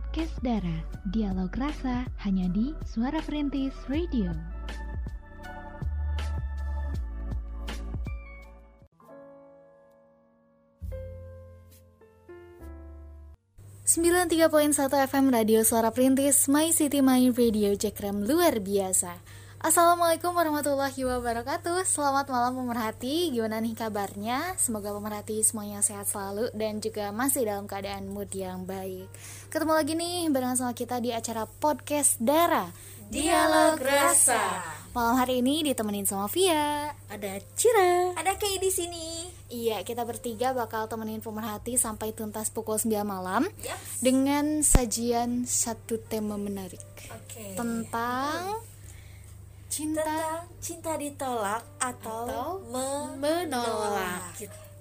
podcast Dara, dialog rasa hanya di Suara Perintis Radio. Sembilan tiga poin satu FM Radio Suara Perintis, My City My Radio Cekrem luar biasa. Assalamualaikum warahmatullahi wabarakatuh. Selamat malam pemerhati. Gimana nih kabarnya? Semoga pemerhati semuanya sehat selalu Dan juga masih dalam keadaan mood yang baik. Ketemu lagi nih bareng sama kita di acara Podcast Dara. Dialog Rasa. Malam hari ini ditemenin sama Via. Ada Cira. Ada Kay di sini. Iya, kita bertiga bakal temenin pemerhati sampai tuntas pukul 9 malam Yep. Dengan sajian satu tema menarik Oke. Tentang cinta Tentang cinta ditolak atau, Atau me- menolak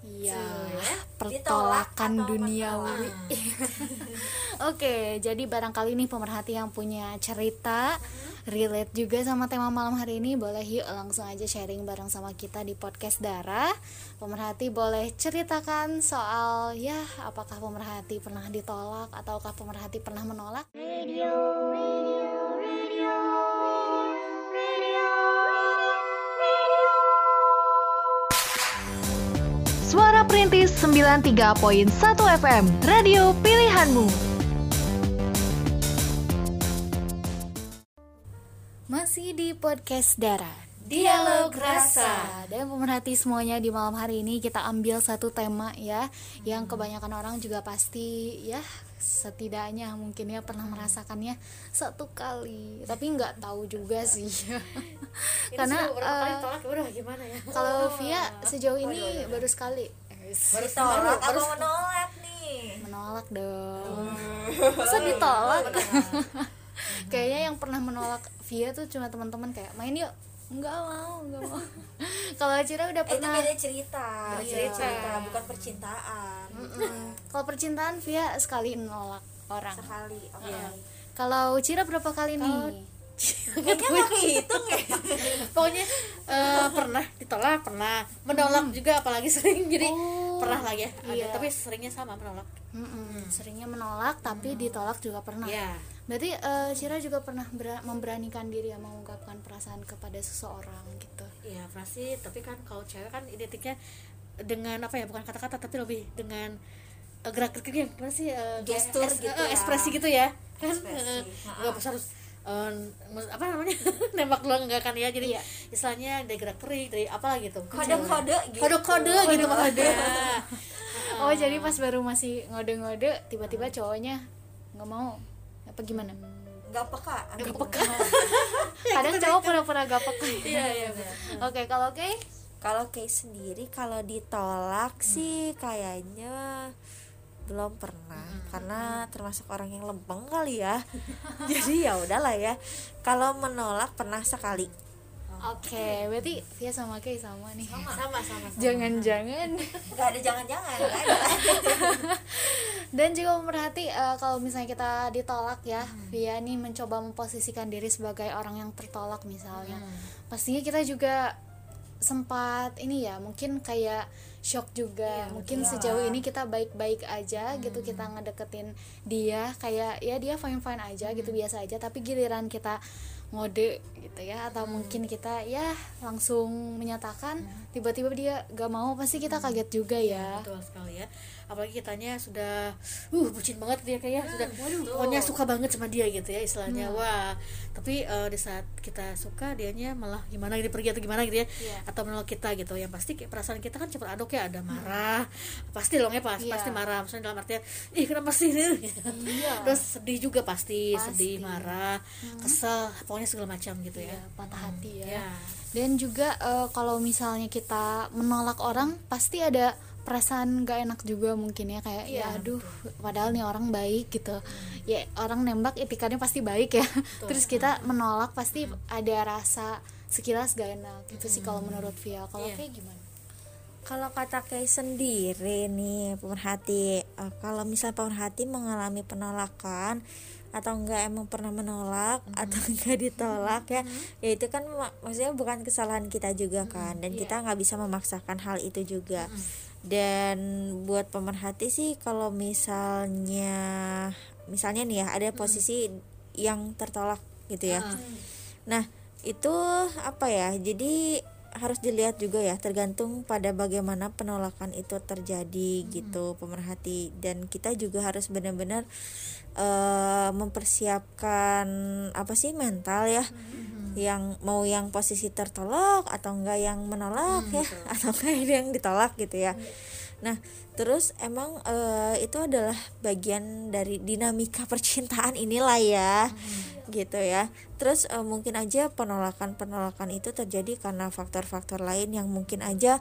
Iya, ya. pertolakan Ditolak atau duniawi. Oke, jadi barangkali nih pemerhati yang punya cerita relate juga sama tema malam hari ini, boleh yuk langsung aja sharing bareng sama kita di podcast Dara. Pemerhati boleh ceritakan soal ya, apakah pemerhati pernah ditolak ataukah pemerhati pernah menolak? Suara Perintis 93.1 FM, radio pilihanmu. Masih di podcast Dara. Dialog Rasa. Dan pemerhati semuanya di malam hari ini kita ambil satu tema ya yang kebanyakan orang juga pasti ya setidaknya mungkin ya pernah merasakannya satu kali. Tapi nggak tahu juga sih. Karena tolak udah gimana ya? kalau Via sejauh ini baru sekali. Baru tolak apa menolak nih. Menolak dong. Masa ditolak? Kayaknya yang pernah menolak Via tuh cuma teman-teman kayak main yuk nggak mau nggak mau. Kalau Cira udah Eh, itu pernah beda cerita. Beda Beda cerita. cerita bukan percintaan. Kalau percintaan Via sekali nolak orang. Sekali oke. Iya. kalau Cira berapa kali nih? Kayaknya nggak kehitung ya. Pokoknya eh, pernah ditolak pernah menolak juga apalagi sering jadi Oh, pernah lagi ya ada. Iya. tapi seringnya sama menolak. Mm-mm. seringnya menolak tapi ditolak juga pernah. Ya berarti eh, Cira juga pernah ber- memberanikan diri ya mengungkapkan perasaan kepada seseorang gitu? Ya pasti tapi kan kalau cewek kan identiknya dengan apa ya bukan kata-kata tapi lebih dengan eh, gerak-gerik yang gimana sih kayak Gestur gitu eh, ya. ekspresi gitu ya. Kan nggak harus eh, mus- apa namanya? Nembak doang enggak kan ya? Jadi Iya. istilahnya dari gerak gerik dari apa gitu kode-kode gitu. kode-kode gitu. Maksudnya oh jadi pas baru masih ngode-ngode tiba-tiba cowoknya nggak mau. Apa gimana? Nggak peka. Gak peka. Kadang cowok pura-pura gak peka. Iya iya oke kalau oke kalau Kay sendiri kalau ditolak sih kayaknya belum pernah karena termasuk orang yang lempeng kali ya. Jadi ya udahlah ya. Kalau menolak pernah sekali. Oke berarti Via sama Kay sama nih. Sama sama sama jangan-jangan. Nggak ada jangan-jangan dan juga pemerhati eh, kalau misalnya kita ditolak ya Via nih mencoba memposisikan diri sebagai orang yang tertolak misalnya. Pastinya kita juga sempat ini ya mungkin kayak shock juga. Mungkin sejauh ini kita baik-baik aja gitu kita ngedeketin dia kayak ya dia fine fine aja gitu biasa aja. Tapi giliran kita ngode gitu ya atau mungkin kita ya langsung menyatakan tiba-tiba dia gak mau pasti kita kaget juga ya. Betul sekali ya apalagi kitanya sudah uh bucin banget dia kayak sudah pokoknya suka banget sama dia gitu ya istilahnya. Wah tapi eh, di saat kita suka dianya malah gimana gitu pergi atau gimana gitu ya. Iya. atau menolak kita gitu. Yang pasti perasaan kita kan cepat aduk ya ada marah. Pasti dong ya pas Iya. pasti marah. Maksudnya dalam artian ih kenapa sih ini? Iya. terus sedih juga pasti, Pasti. sedih marah kesel pokoknya segala macam gitu ya. Ya patah hati ya. Ya dan juga eh, kalau misalnya kita menolak orang pasti ada perasaan gak enak juga mungkin ya kayak ya aduh padahal nih orang baik gitu. Ya orang nembak etikannya pasti baik ya. Terus kita menolak pasti ada rasa sekilas gak enak itu sih kalau menurut Via. Kalau Iya. kayak gimana? Kalau kata Kay sendiri nih pemerhati eh, kalau misalnya pemerhati mengalami penolakan atau enggak emang pernah menolak atau enggak ditolak ya ya itu kan mak- maksudnya bukan kesalahan kita juga kan dan kita nggak bisa memaksakan hal itu juga dan buat pemerhati sih kalau misalnya misalnya nih ya ada posisi yang tertolak gitu ya. Nah itu apa ya jadi harus dilihat juga ya tergantung pada bagaimana penolakan itu terjadi gitu pemerhati. Dan kita juga harus benar-benar eh, mempersiapkan apa sih mental ya yang mau yang posisi tertolak atau enggak yang menolak ya atau enggak yang ditolak gitu ya. Nah terus emang eh, itu adalah bagian dari dinamika percintaan inilah ya gitu ya. Terus eh, mungkin aja penolakan penolakan itu terjadi karena faktor-faktor lain yang mungkin aja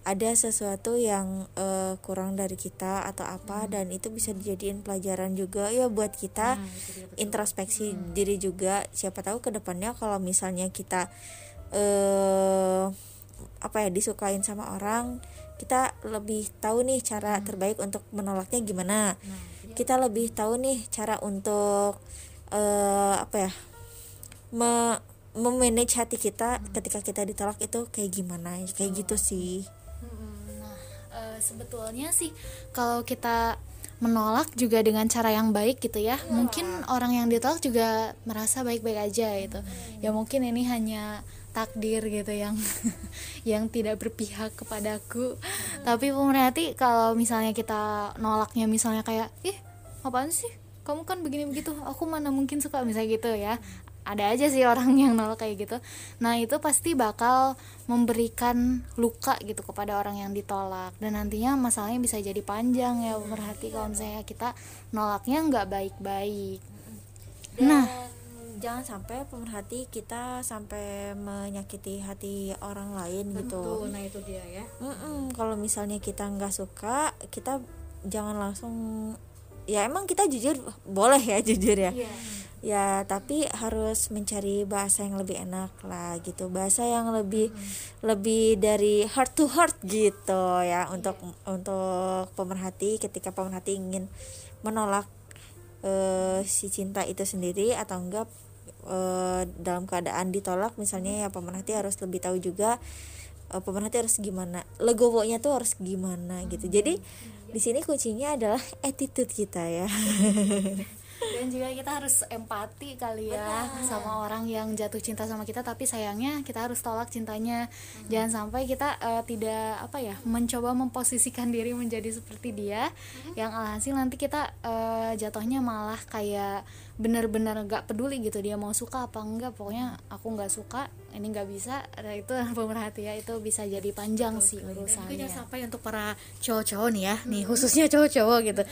ada sesuatu yang eh, kurang dari kita atau apa dan itu bisa dijadiin pelajaran juga ya buat kita. Introspeksi diri juga. Siapa tahu ke depannya kalau misalnya kita eh apa ya disukain sama orang kita lebih tahu nih cara terbaik untuk menolaknya gimana. Kita lebih tahu nih cara untuk eh apa ya me memanage hati kita ketika kita ditolak itu kayak gimana. Kayak gitu sih. Mm-mm. Eh, sebetulnya sih kalau kita menolak juga dengan cara yang baik gitu ya, mungkin orang yang ditolak juga merasa baik-baik aja gitu. Ya mungkin ini hanya takdir gitu yang yang tidak berpihak kepadaku. Tapi pemerhati kalau misalnya kita nolaknya misalnya kayak, ih apaan sih? Kamu kan begini begitu, aku mana mungkin suka misalnya gitu ya ada aja sih orang yang nolak kayak gitu. Nah itu pasti bakal memberikan luka gitu kepada orang yang ditolak. Dan nantinya masalahnya bisa jadi panjang ya berarti kalau misalnya kita nolaknya nggak baik-baik. Nah. Jangan sampai pemerhati kita sampai menyakiti hati orang lain gitu. Tuh, nah itu dia ya. Mm-mm, kalau misalnya kita nggak suka kita jangan langsung ya emang kita jujur boleh ya jujur ya ya tapi harus mencari bahasa yang lebih enak lah gitu. Bahasa yang lebih lebih dari heart to heart gitu ya. Untuk untuk pemerhati ketika pemerhati ingin menolak eh, si cinta itu sendiri atau enggak eh, dalam keadaan ditolak misalnya ya pemerhati harus lebih tahu juga eh, pemerhati harus gimana legowonya tuh harus gimana gitu. Jadi di sini kuncinya adalah attitude kita ya dan juga kita harus empati kali ya sama orang yang jatuh cinta sama kita tapi sayangnya kita harus tolak cintanya. Jangan sampai kita eh, tidak apa ya mencoba memposisikan diri menjadi seperti dia. Yang alhasil nanti kita eh, jatuhnya malah kayak benar-benar nggak peduli gitu dia mau suka apa enggak pokoknya aku nggak suka ini nggak bisa nah, itu pemerhati ya itu bisa jadi panjang sih Dan urusannya. jangan sampai untuk para cowok-cowok nih ya, nih khususnya cowok-cowok gitu.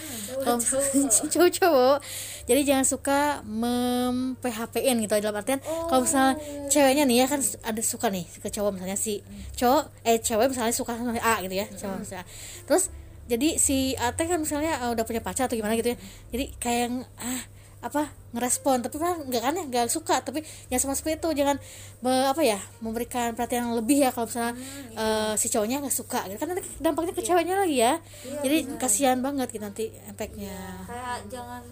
Kalau cowok-cowok, jadi jangan suka mem PHP-in gitu dalam artian kalau misalnya ceweknya nih ya kan ada suka nih ke cowok misalnya si cowok eh cewek misalnya suka sama A gitu ya, cowok misalnya. Terus jadi si A teh kan misalnya eh, udah punya pacar atau gimana gitu ya. Jadi kayak yang, ah apa ngerespon. Tapi kan nggak kan ya nggak suka. Tapi ya sama seperti itu jangan me- apa ya memberikan perhatian yang lebih ya. Kalau misalnya eh, si cowoknya nggak suka gitu. Kan nanti dampaknya ke ceweknya lagi ya. Jadi kasihan banget gitu nanti efeknya kayak jangan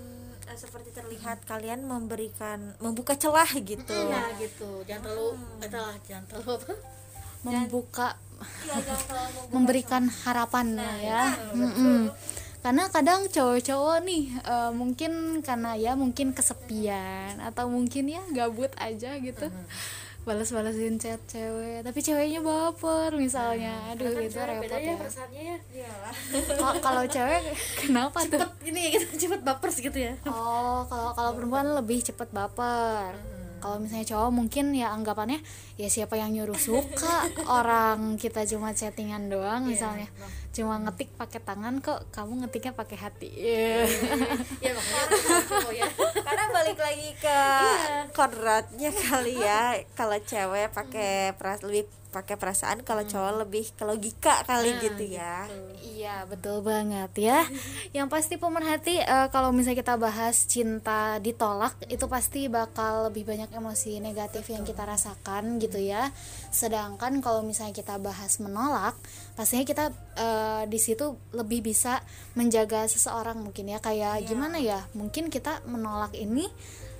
eh, seperti terlihat kalian memberikan membuka celah gitu. Nah gitu. Jangan terlalu eh, telah jangan terlalu apa? Membuka Iya, jangan terlalu membuka memberikan harapan ya. Mm-mm. Karena kadang cowok-cowok nih eh, mungkin karena ya mungkin kesepian atau mungkin ya gabut aja gitu balas-balasin chat cewek. Tapi ceweknya baper misalnya. Aduh itu repot ya. ya. Kalau- kalau cewek kenapa tuh? Cepet ini gitu cepet baper gitu ya. Oh, kalau kalau perempuan lebih cepet baper. Kalau misalnya cowok mungkin ya anggapannya ya siapa yang nyuruh suka? Orang kita cuma chattingan doang misalnya. Cuma ngetik pakai tangan kok kamu ngetiknya pakai hati. Iya. ya makanya cowok ya karena balik lagi ke kodratnya kali ya kalau cewek pakai peras lebih pakai perasaan kalau cowok lebih ke logika kali gitu ya Iya betul banget ya. Yang pasti pemerhati eh, kalau misalnya kita bahas cinta ditolak itu pasti bakal lebih banyak emosi negatif yang kita rasakan gitu ya. Sedangkan kalau misalnya kita bahas menolak, pastinya kita eh, di situ lebih bisa menjaga seseorang mungkin ya. Kayak gimana ya mungkin kita menolak ini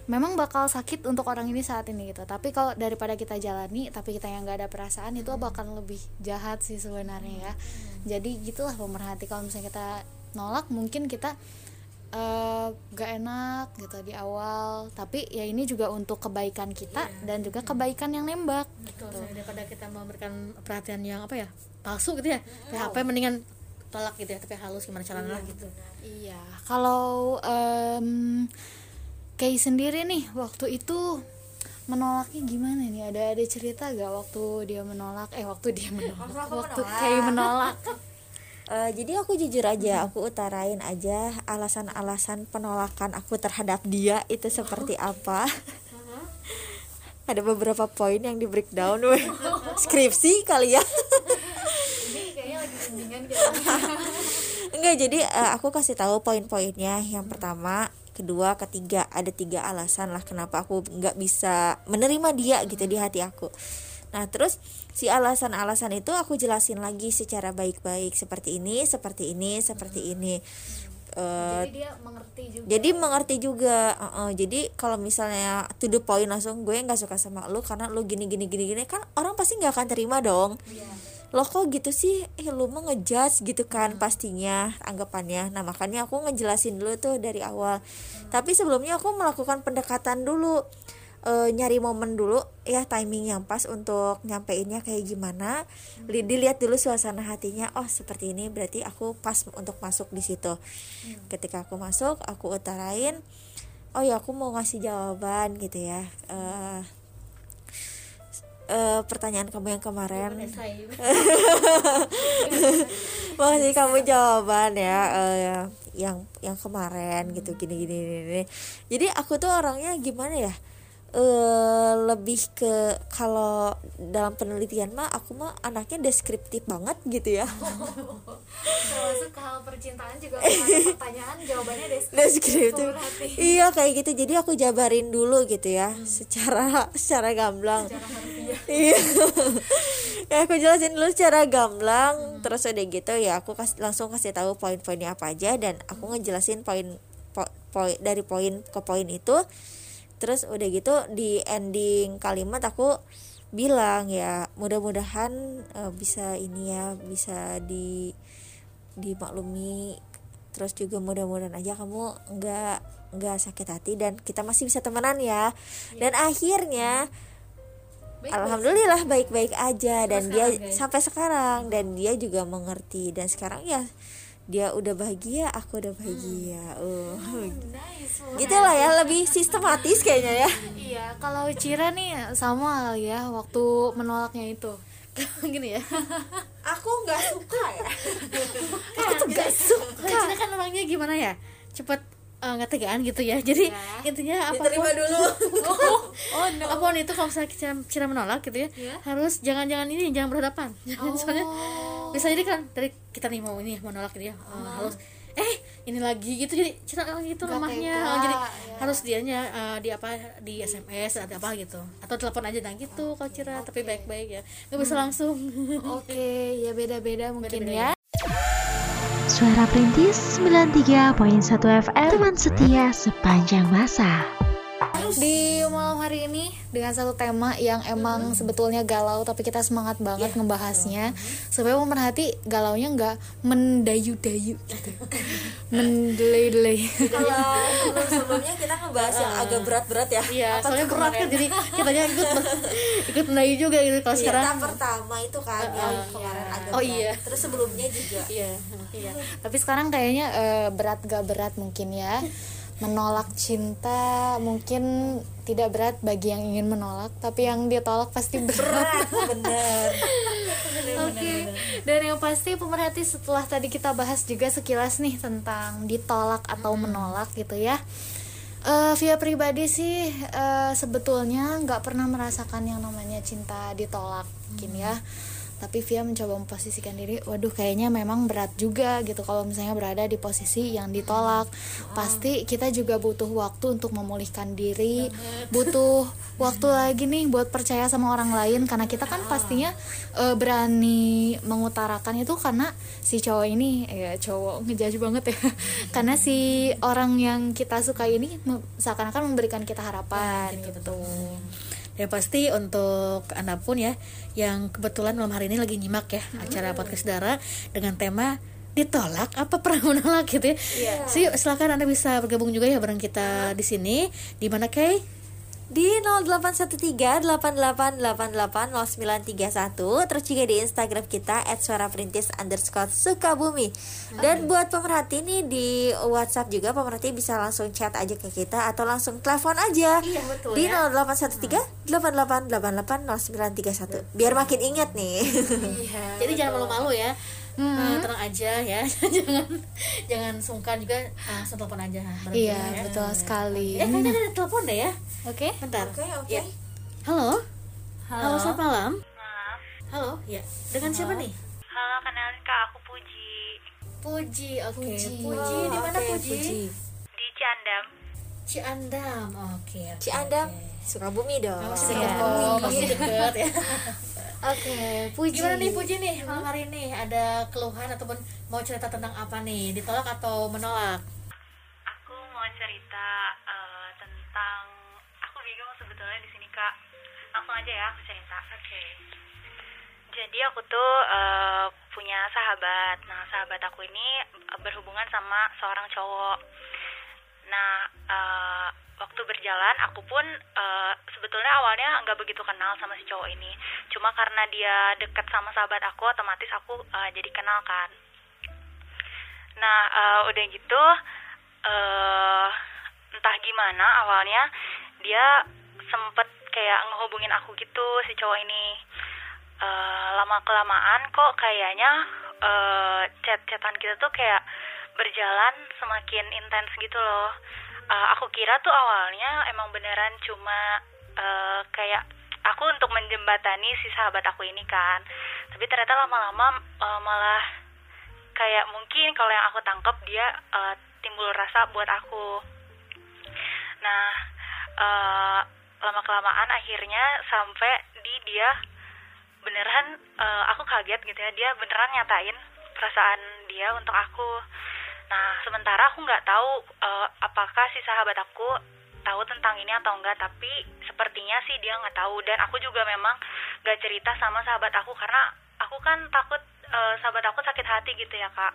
memang bakal sakit untuk orang ini saat ini gitu. Tapi kalau daripada kita jalani tapi kita yang nggak ada perasaan itu bakal lebih jahat sih sebenarnya ya. Jadi gitulah pemerhati. Kalau misalnya kita nolak mungkin kita eh, gak enak gitu di awal. Tapi ya ini juga untuk kebaikan kita dan juga kebaikan yang nembak Betul, saya daripada kita memberikan perhatian yang apa ya palsu gitu ya PHP mendingan tolak gitu ya tapi halus gimana caranya gitu Iya, kalau em Kay sendiri nih waktu itu menolaknya gimana nih? Ada ada cerita gak waktu dia menolak? Eh waktu dia menolak, waktu Kay menolak. Eh, jadi aku jujur aja, aku utarain aja alasan-alasan penolakan aku terhadap dia itu seperti apa. Ada beberapa poin yang di breakdown, weh. skripsi kali ya. Ini kayaknya lagi bimbingan Enggak, jadi eh, aku kasih tahu poin-poinnya. Yang pertama, kedua, ketiga, ada tiga alasan lah kenapa aku nggak bisa menerima dia gitu di hati aku. Nah, terus si alasan-alasan itu aku jelasin lagi secara baik-baik seperti ini, seperti ini, seperti ini. Eh, Jadi dia mengerti juga. jadi mengerti juga uh, uh, jadi kalau misalnya to the point langsung gue nggak suka sama lu karena lu gini gini gini gini kan orang pasti nggak akan terima dong lo kok gitu sih? Eh lu mau ngejudge gitu kan pastinya anggapannya. Nah makanya aku ngejelasin dulu tuh dari awal. Tapi sebelumnya aku melakukan pendekatan dulu Eh, nyari momen dulu ya timing yang pas untuk nyampeinnya kayak gimana. Li- dilihat dulu suasana hatinya oh seperti ini berarti aku pas untuk masuk di situ. Ketika aku masuk aku utarain oh ya aku mau ngasih jawaban gitu ya. Eh, eh, pertanyaan kamu yang kemarin. Mau ngasih kamu jawaban ya eh, yang yang kemarin gitu gini gini gini, gini. jadi aku tuh orangnya gimana ya eh lebih ke kalau dalam penelitian mah aku mah anaknya deskriptif banget gitu ya. Termasuk ke hal percintaan juga pertanyaan jawabannya deskriptif. deskriptif. Iya kayak gitu. Jadi aku jabarin dulu gitu ya secara secara gamblang. Iya. Ya aku jelasin dulu secara gamblang terus udah gitu ya aku kas, langsung kasih tahu poin-poinnya apa aja dan aku ngejelasin poin po- poin dari poin ke poin itu terus udah gitu di ending kalimat aku bilang ya mudah-mudahan eh, bisa ini ya bisa di dimaklumi. Terus juga mudah-mudahan aja kamu nggak nggak sakit hati dan kita masih bisa temenan ya. Dan akhirnya alhamdulillah baik-baik aja dan dia sampai sekarang dan dia juga mengerti. Dan sekarang ya dia udah bahagia aku udah bahagia uh. Nice. gitu lah ya lebih sistematis kayaknya ya Iya, kalau Cira nih sama kali ya waktu menolaknya itu. Gini ya. aku nggak suka ya Aku tuh gak suka. Cina kan orangnya gimana ya cepet eh, nggak tegaan gitu ya jadi intinya apa pun dulu Oh no. apa pun itu kalau misalnya Cina menolak gitu ya Iya. harus jangan-jangan ini jangan berhadapan jangan Oh. soalnya bisa jadi kan dari kita nih mau ini mau nolak gitu ya eh, harus eh ini lagi gitu. Jadi Cina gitu Nggak lemahnya. tega, jadi ya. harus dianya eh, di apa di SMS atau apa gitu. Atau telepon aja nah gitu kalau Cira tapi baik-baik ya. Nggak bisa langsung. Oke, ya beda-beda mungkin ya. Suara Perintis 93.1 FM Teman setia sepanjang masa Di malam hari ini dengan satu tema yang emang sebetulnya galau tapi kita semangat banget ngebahasnya supaya pemerhati galaunya nggak mendayu-dayu gitu. Mendelay-delay. kalau sebelum sebelumnya kita ngebahas yang agak berat-berat ya iya soalnya berat kan jadi kitanya ikut ikut mendayu juga gitu kalau sekarang Cerita pertama itu kan yang kemarin agak Oh, berat. iya. terus sebelumnya juga iya Iya. Tapi sekarang kayaknya eh, berat gak berat mungkin ya. Menolak cinta mungkin tidak berat bagi yang ingin menolak, tapi yang ditolak pasti berat. bener Oke. Dan yang pasti pemerhati setelah tadi kita bahas juga sekilas nih tentang ditolak atau menolak gitu ya. Eh, via pribadi sih eh, sebetulnya nggak pernah merasakan yang namanya cinta ditolak mungkin ya. Tapi Via mencoba memposisikan diri waduh kayaknya memang berat juga gitu. Kalau misalnya berada di posisi yang ditolak pasti kita juga butuh waktu untuk memulihkan diri butuh waktu lagi nih buat percaya sama orang lain karena kita kan pastinya eh, berani mengutarakan itu karena si cowok ini ya cowok ngejudge banget ya. Karena si orang yang kita suka ini seakan-akan memberikan kita harapan gitu Ya pasti untuk anda pun ya yang kebetulan malam hari ini lagi nyimak ya acara podcast Dara dengan tema ditolak apa pernah menolak gitu ya. So, yuk, silakan anda bisa bergabung juga ya bareng kita di sini di mana Kay? Di 081388880931 terus juga di Instagram kita @suaraperintis underscore sukabumi. Dan buat pemerhati nih di WhatsApp juga pemerhati bisa langsung chat aja ke kita atau langsung telepon aja. Iya, betul di ya. 081388880931 biar makin ingat nih. Jadi jangan malu-malu ya. Nah, tenang aja ya. jangan jangan sungkan juga langsung telepon aja. bareng iya ya. betul sekali Eh kayaknya ada telepon deh ya. oke Bentar. Oke, oke. Ya. Halo. Halo, selamat malam. Halo, ya. Dengan siapa nih? Halo, kenalin kak, aku Puji Puji, oke. Puji, Puji. di mana Oke, Puji? di Ciandam. Ciandam. Oke. oke, Ciandam oke. Sukabumi dong Oh, dekat. Oh, masih dekat ya. oke puji Gimana nih Puji nih malam hari ini? Ada keluhan ataupun mau cerita tentang apa nih? Ditolak atau menolak? Aku mau cerita eh, tentang aku bingung sebetulnya di sini kak. Langsung aja ya aku cerita. Oke. Jadi aku tuh eh, punya sahabat. Nah sahabat aku ini berhubungan sama seorang cowok. Nah eh, waktu berjalan aku pun eh, sebetulnya awalnya nggak begitu kenal sama si cowok ini. Cuma karena dia deket sama sahabat aku, otomatis aku eh, jadi kenal kan. Nah, eh, udah gitu, eh entah gimana awalnya dia sempet kayak ngehubungin aku gitu si cowok ini. Eh lama kelamaan kok kayaknya eh chat-chatan kita tuh kayak berjalan semakin intens gitu loh. Eh, aku kira tuh awalnya emang beneran cuma eh, kayak aku untuk menjembatani si sahabat aku ini kan. Tapi ternyata lama-lama eh, malah kayak mungkin kalau yang aku tangkap dia eh, timbul rasa buat aku nah eh, lama kelamaan akhirnya sampai di dia beneran eh, aku kaget gitu ya dia beneran nyatain perasaan dia untuk aku nah sementara aku nggak tahu eh, apakah si sahabat aku tahu tentang ini atau enggak tapi sepertinya sih dia nggak tahu. Dan aku juga memang nggak cerita sama sahabat aku karena aku kan takut eh, sahabat aku sakit hati gitu ya kak.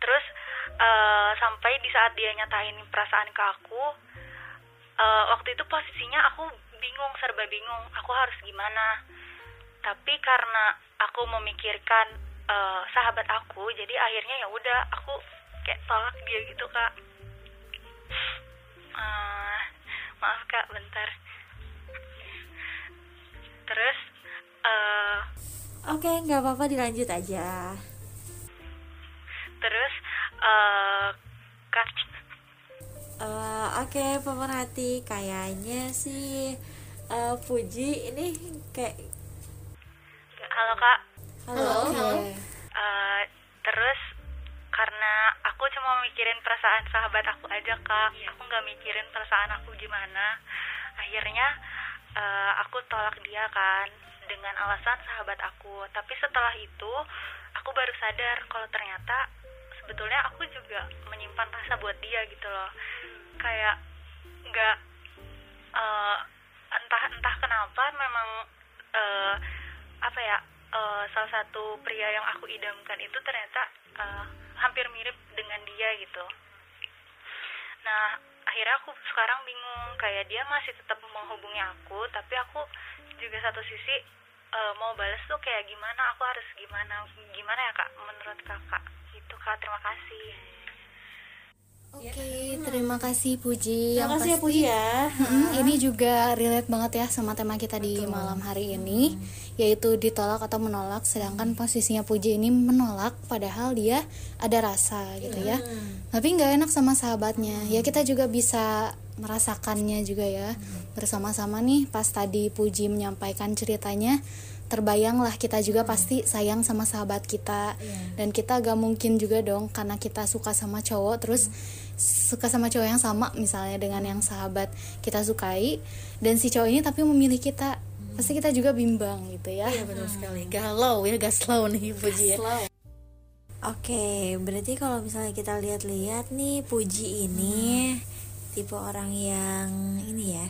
Terus eh, sampai di saat dia nyatain perasaan ke aku eh, waktu itu posisinya aku bingung serba bingung aku harus gimana? Tapi karena aku memikirkan eh, sahabat aku jadi akhirnya ya udah aku kayak tolak dia gitu kak Eh, maaf kak bentar terus eh Oke, nggak apa-apa dilanjut aja. terus eh kak Eh, Oke, pemerhati, kayaknya sih eh, Puji ini kayak halo kak halo. Oke. Eh, terus karena aku cuma mikirin perasaan sahabat aku aja kak. Aku nggak mikirin perasaan aku gimana. Akhirnya eh, aku tolak dia kan dengan alasan sahabat aku. Tapi setelah itu aku baru sadar kalau ternyata sebetulnya aku juga menyimpan rasa buat dia gitu loh. Kayak nggak eh, entah entah kenapa memang eh, apa ya eh, salah satu pria yang aku idamkan itu ternyata eh, hampir mirip dengan dia gitu. Nah akhirnya aku sekarang bingung kayak dia masih tetap menghubungi aku tapi aku juga satu sisi eh, mau balas tuh kayak gimana aku harus gimana gimana ya kak menurut kakak? Gitu kak terima kasih. Oke, terima kasih Puji. Terima Yang kasih ya pasti- Puji ya. Mm, ini juga relate banget ya sama tema kita di malam hari ini, yaitu ditolak atau menolak. Sedangkan posisinya Puji ini menolak, padahal dia ada rasa gitu ya. Tapi nggak enak sama sahabatnya. Ya kita juga bisa merasakannya juga ya. Bersama-sama nih. Pas tadi Puji menyampaikan ceritanya terbayang lah kita juga pasti sayang sama sahabat kita. Dan kita gak mungkin juga dong karena kita suka sama cowok terus suka sama cowok yang sama misalnya dengan yang sahabat kita sukai. Dan si cowok ini tapi memilih kita pasti kita juga bimbang gitu ya Iya benar sekali. Galau ya, gaslau nih Puji ya. Oke, berarti kalau misalnya kita lihat-lihat nih Puji ini tipe orang yang ini ya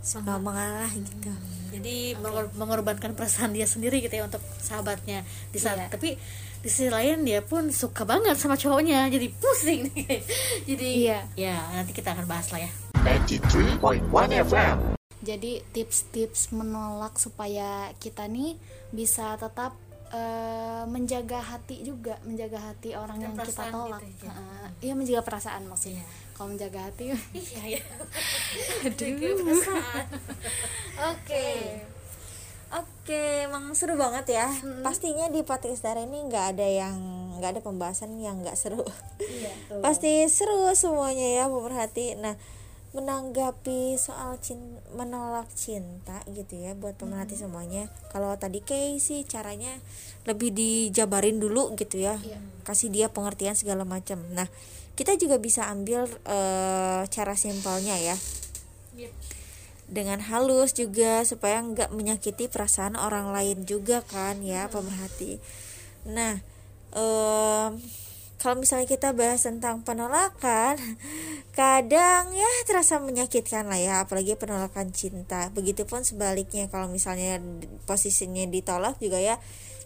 suka mengalah gitu. Jadi mengor- mengorbankan perasaan dia sendiri gitu ya untuk sahabatnya di saat tapi di sisi lain dia pun suka banget sama cowoknya jadi pusing nih jadi Iya. ya nanti kita akan bahas lah ya 93.1 FM. Jadi tips-tips menolak supaya kita nih bisa tetap eh, menjaga hati juga menjaga hati orang yang kita tolak gitu ya. Heeh. iya menjaga perasaan maksudnya kalau menjaga hati iya ya Oke. Oke, emang seru banget ya. Pastinya di podcast Dara ini nggak ada yang nggak ada pembahasan yang nggak seru. Pasti seru semuanya ya pemerhati. Nah, menanggapi soal cin- menolak cinta gitu ya buat pemerhati semuanya. Kalau tadi Kay sih caranya lebih dijabarin dulu gitu ya. Kasih dia pengertian segala macam. Nah, kita juga bisa ambil eh, cara simpelnya ya dengan halus juga supaya nggak menyakiti perasaan orang lain juga kan ya pemerhati. Nah, em, kalau misalnya kita bahas tentang penolakan, kadang ya terasa menyakitkan lah ya, apalagi penolakan cinta. Begitupun sebaliknya kalau misalnya posisinya ditolak juga ya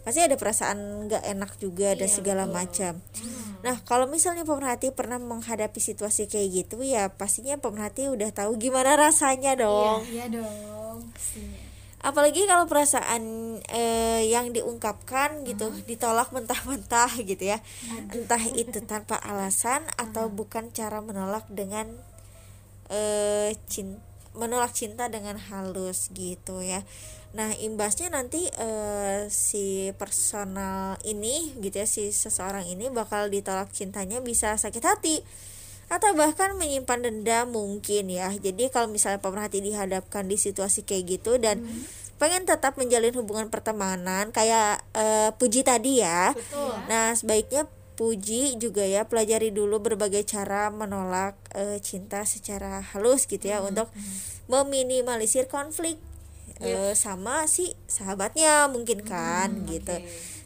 pasti ada perasaan nggak enak juga dan segala macam. Nah, kalau misalnya pemerhati pernah menghadapi situasi kayak gitu ya pastinya pemerhati udah tahu gimana rasanya dong. iya dong pastinya Apalagi kalau perasaan eh, yang diungkapkan gitu ditolak mentah-mentah gitu ya. Entah itu tanpa alasan atau bukan cara menolak dengan eh cin- menolak cinta dengan halus gitu ya. Nah, imbasnya nanti eh, si personal ini gitu ya si seseorang ini bakal ditolak cintanya bisa sakit hati atau bahkan menyimpan dendam mungkin ya. Jadi kalau misalnya pemerhati dihadapkan di situasi kayak gitu dan pengen tetap menjalin hubungan pertemanan kayak eh, Puji tadi ya. Nah, sebaiknya Puji juga ya. Pelajari dulu berbagai cara menolak eh, cinta secara halus gitu ya untuk meminimalisir konflik. Eh, sama si sahabatnya mungkin kan gitu.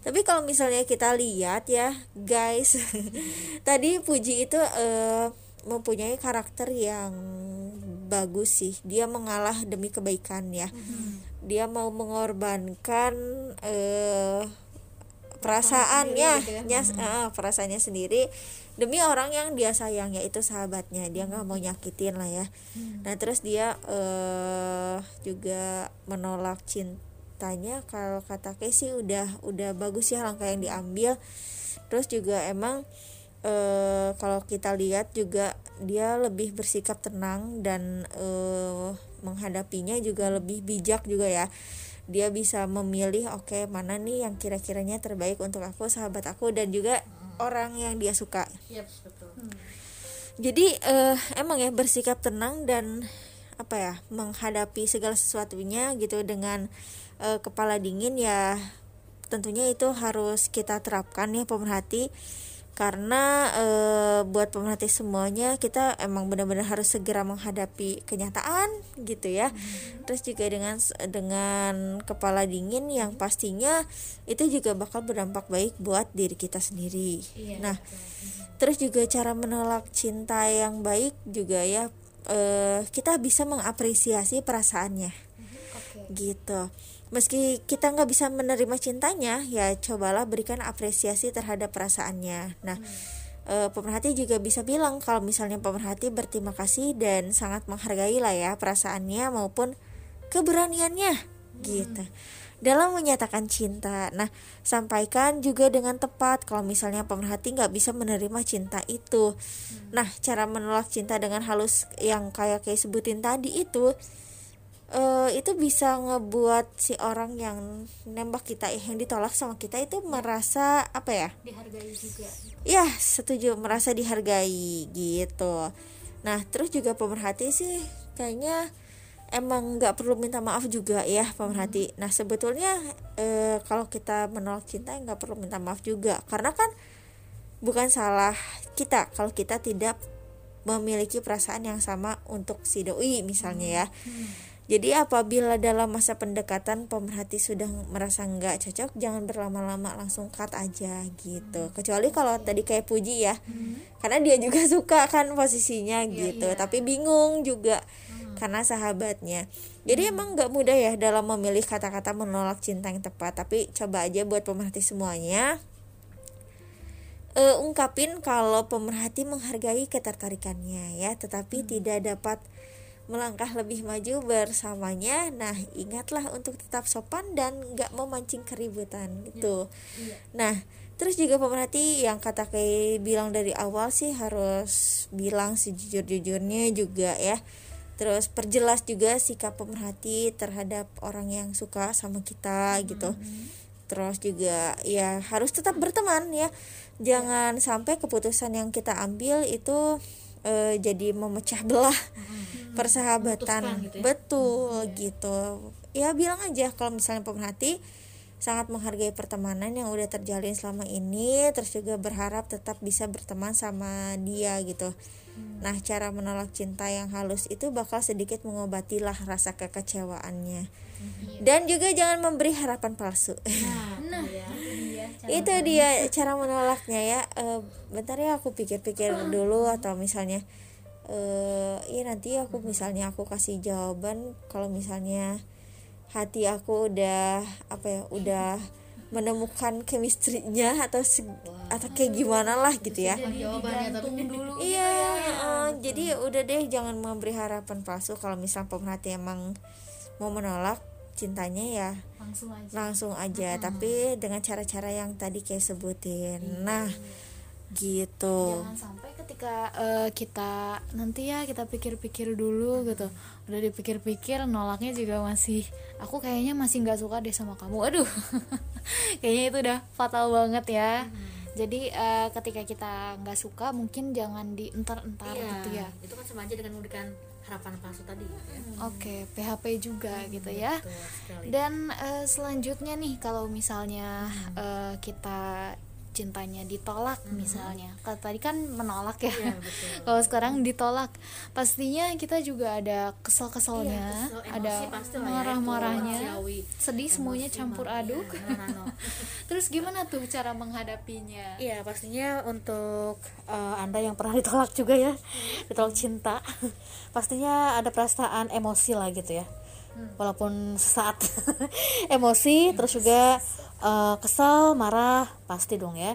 Tapi kalau misalnya kita lihat ya, guys, tadi Puji itu eh, mempunyai karakter yang bagus sih. Dia mengalah demi kebaikan ya. Dia mau mengorbankan eh perasaannya, nyas- eh, perasaannya sendiri demi orang yang dia sayang yaitu sahabatnya. Dia nggak mau nyakitin lah ya. Nah terus dia eh juga menolak cintanya kalau kata Casey udah udah bagus ya langkah yang diambil. Terus juga emang eh kalau kita lihat juga dia lebih bersikap tenang dan eh menghadapinya juga lebih bijak juga ya. Dia bisa memilih oke mana nih yang kira-kiranya terbaik untuk aku, sahabat aku dan juga orang yang dia suka betul jadi eh, emang ya bersikap tenang dan apa ya menghadapi segala sesuatunya gitu dengan eh, kepala dingin ya tentunya itu harus kita terapkan ya pemerhati karena eh, buat pemerhati semuanya kita emang benar-benar harus segera menghadapi kenyataan gitu ya. Terus juga dengan dengan kepala dingin yang pastinya itu juga bakal berdampak baik buat diri kita sendiri. Nah terus juga cara menolak cinta yang baik juga ya eh, kita bisa mengapresiasi perasaannya. Gitu meski kita nggak bisa menerima cintanya ya cobalah berikan apresiasi terhadap perasaannya nah eh, pemerhati juga bisa bilang kalau misalnya pemerhati berterima kasih dan sangat menghargai lah ya perasaannya maupun keberaniannya gitu dalam menyatakan cinta. Nah, sampaikan juga dengan tepat kalau misalnya pemerhati nggak bisa menerima cinta itu. Nah, cara menolak cinta dengan halus yang kayak kayak sebutin tadi itu eh itu bisa ngebuat si orang yang nembak kita eh, yang ditolak sama kita itu merasa apa ya? dihargai juga. Ya, setuju merasa dihargai gitu. Nah, terus juga pemerhati sih kayaknya emang nggak perlu minta maaf juga ya pemerhati. Nah sebetulnya eh, kalau kita menolak cinta nggak perlu minta maaf juga. Karena kan bukan salah kita kalau kita tidak memiliki perasaan yang sama untuk si doi misalnya ya jadi apabila dalam masa pendekatan pemerhati sudah merasa nggak cocok, jangan berlama-lama langsung cut aja gitu. Kecuali kalau tadi kayak puji ya, karena dia juga suka kan posisinya gitu, tapi bingung juga karena sahabatnya. Jadi emang nggak mudah ya dalam memilih kata-kata menolak cinta yang tepat. Tapi coba aja buat pemerhati semuanya. eh, ungkapin kalau pemerhati menghargai ketertarikannya ya, tetapi tidak dapat melangkah lebih maju bersamanya. Nah, ingatlah untuk tetap sopan dan nggak memancing keributan gitu. Nah, terus juga pemerhati yang kata kayak bilang dari awal sih harus bilang sejujur-jujurnya juga ya. Terus perjelas juga sikap pemerhati terhadap orang yang suka sama kita gitu. Terus juga ya harus tetap berteman ya. Jangan sampai keputusan yang kita ambil itu eh, jadi memecah belah persahabatan. Memutuskan gitu ya. betul gitu. Ya bilang aja kalau misalnya pemerhati sangat menghargai pertemanan yang udah terjalin selama ini terus juga berharap tetap bisa berteman sama dia gitu. Nah cara menolak cinta yang halus itu bakal sedikit mengobatilah rasa kekecewaannya. Dan juga jangan memberi harapan palsu. Nah, ya. Itu dia cara menolaknya ya. Eh, bentar ya aku pikir-pikir dulu atau misalnya eh iya nanti aku misalnya aku kasih jawaban kalau misalnya hati aku udah apa ya udah menemukan chemistry-nya atau se- atau kayak gimana lah gitu ya. jawabannya tapi iya eh, jadi udah deh jangan memberi harapan palsu kalau misal pemerhati emang mau menolak cintanya ya langsung aja. langsung aja tapi dengan cara-cara yang tadi kayak sebutin. Nah gitu. Jangan sampai ketika eh, kita nanti ya kita pikir-pikir dulu gitu. Udah dipikir-pikir nolaknya juga masih aku kayaknya masih nggak suka deh sama kamu. Aduh. Kayaknya itu udah fatal banget ya. Jadi eh, ketika kita nggak suka mungkin jangan dientar-entar Iya, gitu ya. Itu kan sama aja dengan memberikan harapan palsu tadi gitu ya. oke PHP juga gitu ya. dan eh, selanjutnya nih kalau misalnya eh, kita cintanya ditolak misalnya. Kalau tadi kan menolak ya. Iya, betul. kalau sekarang ditolak pastinya kita juga ada kesel-keselnya Kesel, emosi ada pasti lah ya, sedih semuanya Emosi campur mah, aduk. Iya, nano-nano. terus gimana tuh cara menghadapinya? Iya pastinya untuk eh, anda yang pernah ditolak juga ya. Ditolak cinta. Pastinya ada perasaan emosi lah gitu ya. Walaupun sesaat emosi terus juga eh, kesal marah pasti dong ya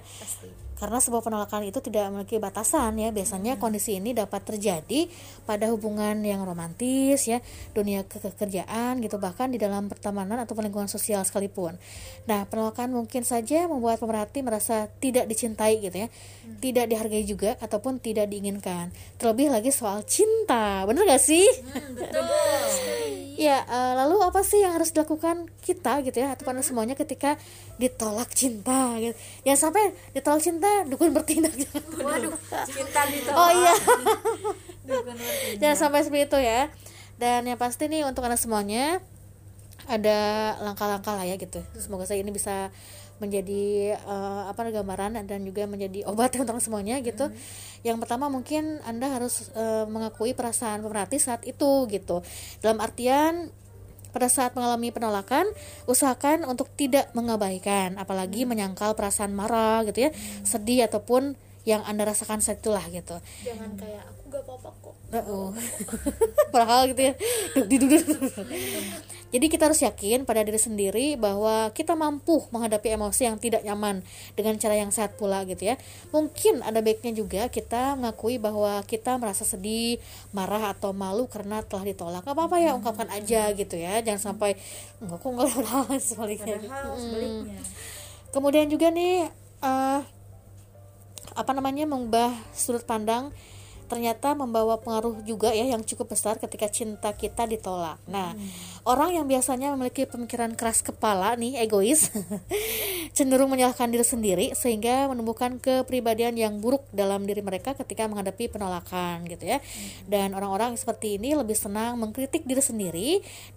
karena sebuah penolakan itu tidak memiliki batasan ya. Biasanya kondisi ini dapat terjadi pada hubungan yang romantis ya dunia ke- pekerjaan gitu bahkan di dalam pertemanan atau lingkungan sosial sekalipun. Nah penolakan mungkin saja membuat pemerhati merasa tidak dicintai gitu ya. Tidak dihargai juga ataupun tidak diinginkan. Terlebih lagi soal cinta. Bener gak sih? Ya eh, lalu apa sih yang harus dilakukan kita gitu ya atau pada semuanya ketika ditolak cinta gitu? Ya sampai ditolak cinta dukun bertindak. Waduh cinta ditolak oh iya. Jangan sampai seperti itu ya. Dan yang pasti nih untuk anak semuanya ada langkah-langkah lah ya gitu. Semoga saya ini bisa menjadi eh, apa gambaran dan juga menjadi obat untuk semuanya gitu. Yang pertama mungkin anda harus eh, mengakui perasaan pemerhati saat itu gitu. Dalam artian pada saat mengalami penolakan, usahakan untuk tidak mengabaikan, apalagi menyangkal perasaan marah gitu ya, sedih ataupun yang anda rasakan saat itulah gitu. jangan kayak aku gak apa-apa kok Oh. Padahal gitu ya. Duk, duk, duk, duk. Jadi kita harus yakin pada diri sendiri bahwa kita mampu menghadapi emosi yang tidak nyaman dengan cara yang sehat pula gitu ya. Mungkin ada baiknya juga kita mengakui bahwa kita merasa sedih, marah atau malu karena telah ditolak. Gak apa-apa ya, ungkapkan aja gitu ya. Jangan sampai enggak kok enggak sebaliknya. Padahal sebaliknya Kemudian juga nih eh, apa namanya mengubah sudut pandang ternyata membawa pengaruh juga ya yang cukup besar ketika cinta kita ditolak. Nah, orang yang biasanya memiliki pemikiran keras kepala nih egois cenderung menyalahkan diri sendiri sehingga menumbuhkan kepribadian yang buruk dalam diri mereka ketika menghadapi penolakan gitu ya. Dan orang-orang seperti ini lebih senang mengkritik diri sendiri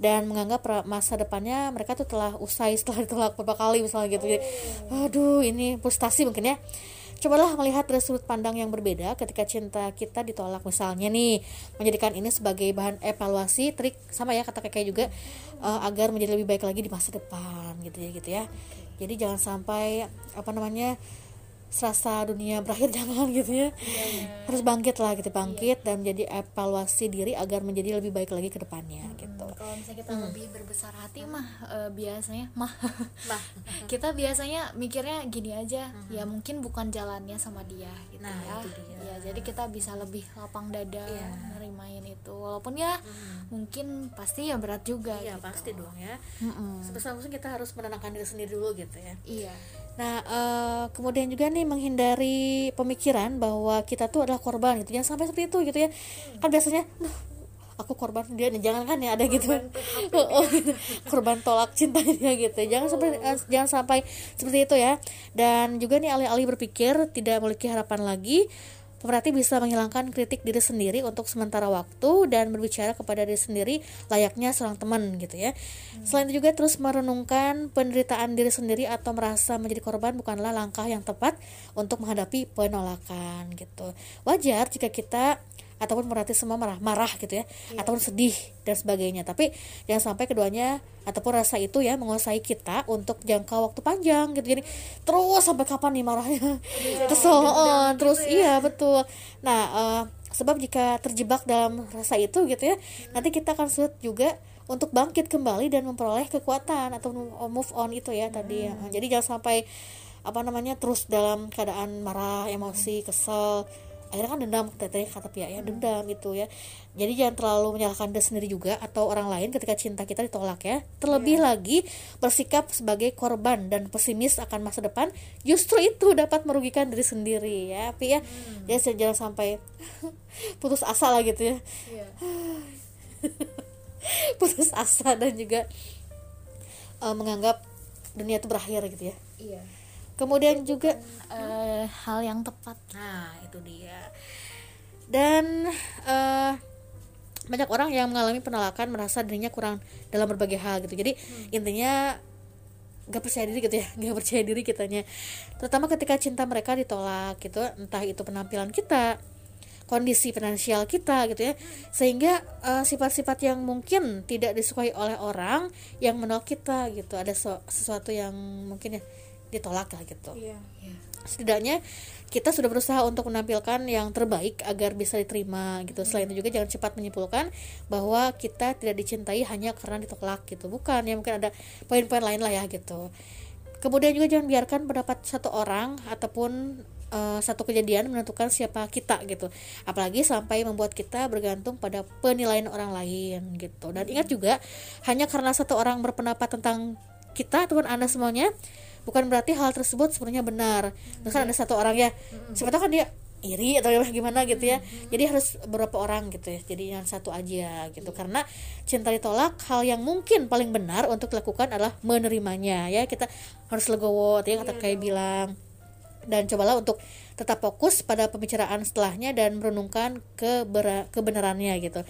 dan menganggap masa depannya mereka tuh telah usai setelah ditolak beberapa kali misalnya gitu. Jadi, aduh ini frustasi mungkin ya. Cobalah melihat dari sudut pandang yang berbeda ketika cinta kita ditolak. Misalnya nih menjadikan ini sebagai bahan evaluasi trik sama ya kata kakek juga eh, agar menjadi lebih baik lagi di masa depan gitu ya gitu ya. Jadi jangan sampai apa namanya serasa dunia berakhir jangan gitu ya. Harus bangkit lah gitu bangkit dan menjadi evaluasi diri agar menjadi lebih baik lagi ke depannya gitu. kalau misalnya kita lebih berbesar hati mah eh, biasanya mah. Kita biasanya mikirnya gini aja ya mungkin bukan jalannya sama dia gitu Nah, ya. itu dia. ya jadi kita bisa lebih lapang dada nerimain itu. Walaupun ya mungkin pasti ya berat juga iya gitu. pasti dong ya. Mm-mm. sebesar mungkin kita harus menenangkan diri sendiri dulu gitu ya. Iya Nah, eh, kemudian juga nih menghindari pemikiran bahwa kita tuh adalah korban gitu. Jangan sampai seperti itu gitu ya. Kan biasanya "Duh, aku korban dia nih jangan kan ya ada gitu. Oh, gitu. korban tolak cintanya dia gitu. Jangan sampai eh, jangan sampai seperti itu ya. Dan juga nih alih-alih berpikir tidak memiliki harapan lagi Pemerhati bisa menghilangkan kritik diri sendiri untuk sementara waktu dan berbicara kepada diri sendiri layaknya seorang teman gitu ya. Selain itu juga terus merenungkan penderitaan diri sendiri atau merasa menjadi korban bukanlah langkah yang tepat untuk menghadapi penolakan gitu. Wajar jika kita ataupun berarti semua marah marah gitu ya ataupun sedih dan sebagainya. Tapi jangan sampai keduanya ataupun rasa itu ya menguasai kita untuk jangka waktu panjang gitu. Jadi terus sampai kapan nih marahnya? Kesel oh, terus iya betul. Nah eh, sebab jika terjebak dalam rasa itu gitu ya nanti kita akan sulit juga untuk bangkit kembali dan memperoleh kekuatan atau move on itu ya tadi ya. jadi jangan sampai apa namanya terus dalam keadaan marah emosi kesel akhirnya kan dendam katanya kata pihak ya dendam gitu ya. Jadi jangan terlalu menyalahkan diri sendiri juga atau orang lain ketika cinta kita ditolak ya. Terlebih lagi bersikap sebagai korban dan pesimis akan masa depan justru itu dapat merugikan diri sendiri ya Pi ya. Ya jangan sampai putus asa lah gitu ya. Putus asa dan juga eh, menganggap dunia itu berakhir gitu ya. Iya kemudian juga Eh, hal yang tepat Nah, itu dia. Dan eh, banyak orang yang mengalami penolakan merasa dirinya kurang dalam berbagai hal gitu. Jadi intinya gak percaya diri gitu ya, gak percaya diri kitanya. Terutama ketika cinta mereka ditolak gitu, entah itu penampilan kita, kondisi finansial kita gitu ya sehingga eh, sifat-sifat yang mungkin tidak disukai oleh orang yang menolak kita gitu ada so- sesuatu yang mungkin ya ditolak lah gitu. Iya. setidaknya kita sudah berusaha untuk menampilkan yang terbaik agar bisa diterima gitu. Selain itu juga jangan cepat menyimpulkan bahwa kita tidak dicintai hanya karena ditolak gitu. Bukan ya mungkin ada poin-poin lain lah ya gitu. Kemudian juga jangan biarkan pendapat satu orang ataupun eh, satu kejadian menentukan siapa kita gitu. Apalagi sampai membuat kita bergantung pada penilaian orang lain gitu. Dan ingat juga hanya karena satu orang berpendapat tentang kita ataupun anda semuanya bukan berarti hal tersebut sebenarnya benar. Misalkan ada satu orang ya tahu kan dia iri atau gimana gitu ya. Jadi harus beberapa orang gitu ya. Jadi yang satu aja gitu. Karena cinta ditolak hal yang mungkin paling benar untuk dilakukan adalah menerimanya ya. Kita harus legowo ya kata kayak bilang. Dan cobalah untuk tetap fokus pada pembicaraan setelahnya dan merenungkan kebera- kebenarannya gitu.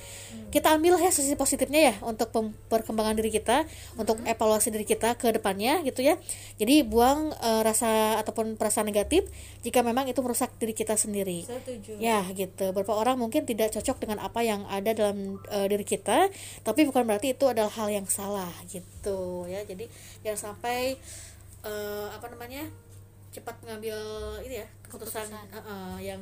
Kita ambil ya sisi positifnya ya untuk perkembangan diri kita, untuk evaluasi diri kita ke depannya gitu ya. Jadi buang eh, rasa ataupun perasaan negatif jika memang itu merusak diri kita sendiri. Setuju. Ya gitu. Beberapa orang mungkin tidak cocok dengan apa yang ada dalam eh, diri kita, tapi bukan berarti itu adalah hal yang salah gitu ya. Jadi jangan sampai eh, apa namanya cepat mengambil ini ya keputusan eh, eh, yang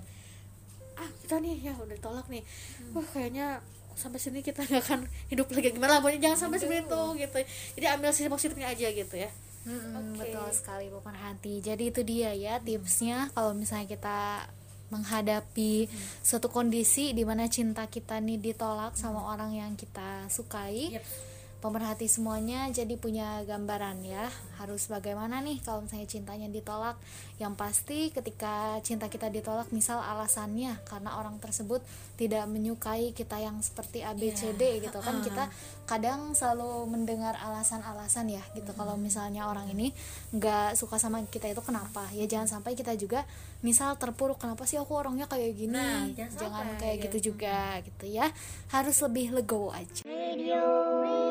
ah kita nih ya udah ditolak nih, wah kayaknya sampai sini kita nggak akan hidup lagi. Gimana pokoknya jangan sampai seperti itu gitu. Jadi ambil sisi positifnya aja gitu ya. Mm-mm, betul sekali bukan hati jadi itu dia ya tipsnya kalau misalnya kita menghadapi suatu kondisi di mana cinta kita nih ditolak sama orang yang kita sukai Yep. Pemerhati semuanya jadi punya gambaran ya. Harus bagaimana nih kalau misalnya cintanya ditolak? Yang pasti ketika cinta kita ditolak misal alasannya karena orang tersebut tidak menyukai kita yang seperti ABCD gitu kan kita kadang selalu mendengar alasan-alasan ya gitu. Kalau misalnya orang ini nggak suka sama kita itu kenapa? Ya jangan sampai kita juga misal terpuruk kenapa sih aku orangnya kayak gini? Nah, jangan jangan sampai, kayak ya. gitu. juga gitu ya. Harus lebih legowo aja. Suara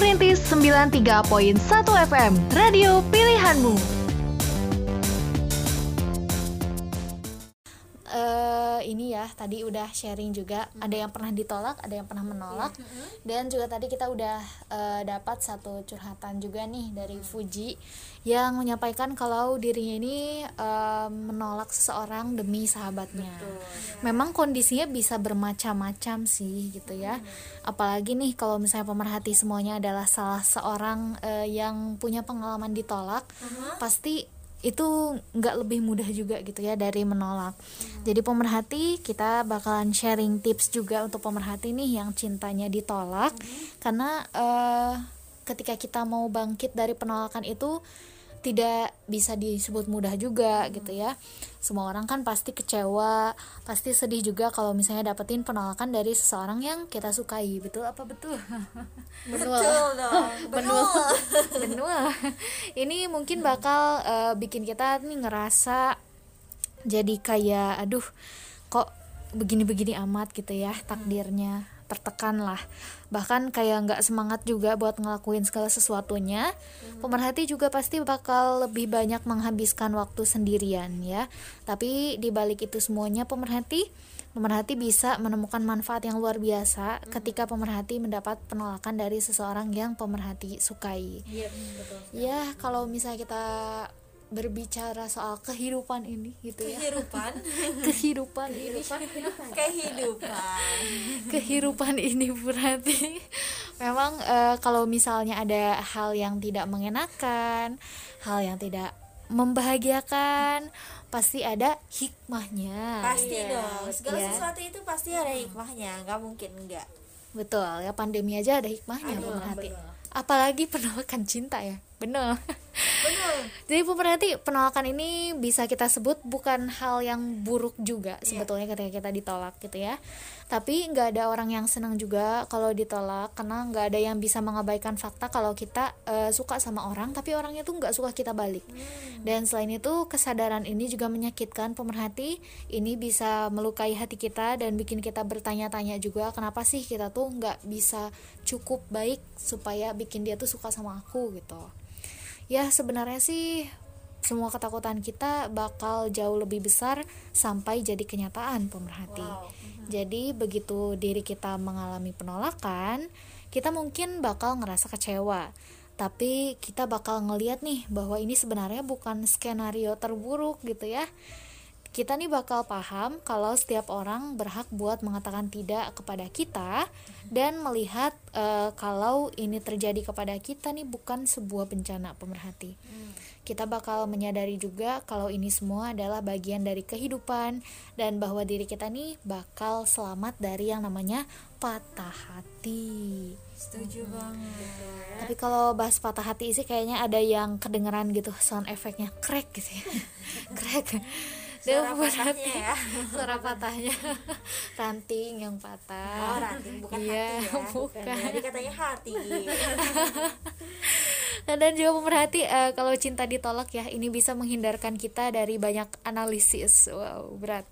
Perintis 93.1 FM, radio pilihanmu. Ini ya tadi udah sharing juga ada yang pernah ditolak ada yang pernah menolak. Dan juga tadi kita udah eh, dapat satu curhatan juga nih dari Fuji yang menyampaikan kalau dirinya ini eh, menolak seseorang demi sahabatnya. Memang kondisinya bisa bermacam-macam sih gitu ya. Apalagi nih kalau misalnya pemerhati semuanya adalah salah seorang eh, yang punya pengalaman ditolak pasti itu nggak lebih mudah juga gitu ya dari menolak. Jadi pemerhati kita bakalan sharing tips juga untuk pemerhati nih yang cintanya ditolak. Karena eh, ketika kita mau bangkit dari penolakan itu tidak bisa disebut mudah juga gitu ya. Semua orang kan pasti kecewa, pasti sedih juga kalau misalnya dapetin penolakan dari seseorang yang kita sukai. Betul apa betul? betul dong betul benua ini mungkin bakal eh, bikin kita nih ngerasa jadi kayak aduh kok begini-begini amat gitu ya takdirnya tertekan lah. Bahkan kayak nggak semangat juga buat ngelakuin segala sesuatunya pemerhati juga pasti bakal lebih banyak menghabiskan waktu sendirian ya. Tapi di balik itu semuanya pemerhati pemerhati bisa menemukan manfaat yang luar biasa ketika pemerhati mendapat penolakan dari seseorang yang pemerhati sukai. Iya, betul. ya kalau misalnya kita berbicara soal kehidupan ini gitu ya. Kehidupan. Kehidupan ini. Kehidupan. Kehidupan. Ini berarti memang eh, kalau misalnya ada hal yang tidak mengenakan hal yang tidak membahagiakan pasti ada hikmahnya. Pasti dong. Segala Ya. sesuatu itu pasti ada hikmahnya. Nggak mungkin enggak betul ya pandemi aja ada hikmahnya pemerhati apalagi penolakan cinta ya benar jadi pemerhati penolakan ini bisa kita sebut bukan hal yang buruk juga sebetulnya ketika kita ditolak gitu ya. Tapi nggak ada orang yang senang juga kalau ditolak karena nggak ada yang bisa mengabaikan fakta kalau kita eh, suka sama orang tapi orangnya tuh nggak suka kita balik. Dan selain itu kesadaran ini juga menyakitkan pemerhati ini bisa melukai hati kita dan bikin kita bertanya-tanya juga kenapa sih kita tuh nggak bisa cukup baik supaya bikin dia tuh suka sama aku gitu ya sebenarnya sih semua ketakutan kita bakal jauh lebih besar sampai jadi kenyataan pemerhati. Jadi begitu diri kita mengalami penolakan, kita mungkin bakal ngerasa kecewa. Tapi kita bakal ngeliat nih bahwa ini sebenarnya bukan skenario terburuk gitu ya. Kita nih bakal paham kalau setiap orang berhak buat mengatakan tidak kepada kita dan melihat eh, kalau ini terjadi kepada kita nih bukan sebuah bencana pemerhati. Kita bakal menyadari juga kalau ini semua adalah bagian dari kehidupan dan bahwa diri kita nih bakal selamat dari yang namanya patah hati. setuju banget. Tapi kalau bahas patah hati sih kayaknya ada yang kedengeran gitu sound efeknya crack gitu ya. crack. Suara patahnya hati. ya. Suara patahnya. Ranting yang patah. oh ranting bukan Iya, hati ya bukan. jadi katanya hati Nah, dan juga pemerhati eh, kalau cinta ditolak ya ini bisa menghindarkan kita dari banyak analisis wow berat